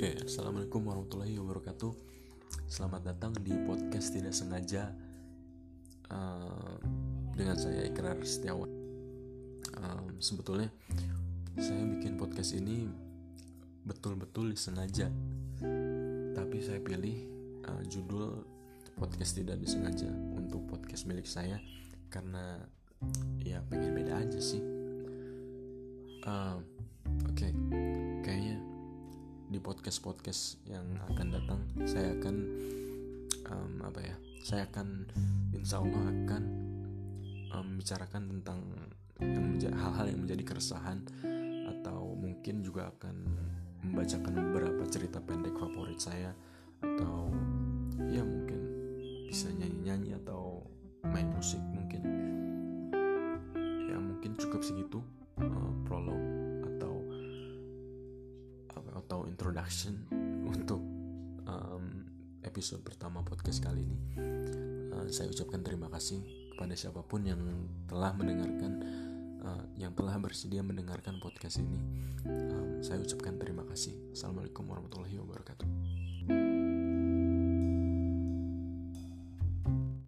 Oke, assalamualaikum warahmatullahi wabarakatuh. Selamat datang di podcast tidak sengaja uh, dengan saya Ikrar Setiawan. Um, sebetulnya saya bikin podcast ini betul-betul disengaja, tapi saya pilih uh, judul podcast tidak disengaja untuk podcast milik saya karena ya pengen beda aja sih. Uh, okay. Podcast podcast yang akan datang. Saya akan um, apa ya saya akan insya Allah akan um, bicarakan tentang hal-hal yang menjadi keresahan atau mungkin juga akan membacakan beberapa cerita pendek favorit saya atau ya mungkin bisa nyanyi-nyanyi atau main musik mungkin. Ya mungkin cukup segitu. Uh, introduction untuk um, episode pertama podcast kali ini. Uh, saya ucapkan terima kasih kepada siapa pun yang telah mendengarkan, uh, yang telah bersedia mendengarkan podcast ini. Um, saya ucapkan terima kasih. Assalamualaikum warahmatullahi wabarakatuh.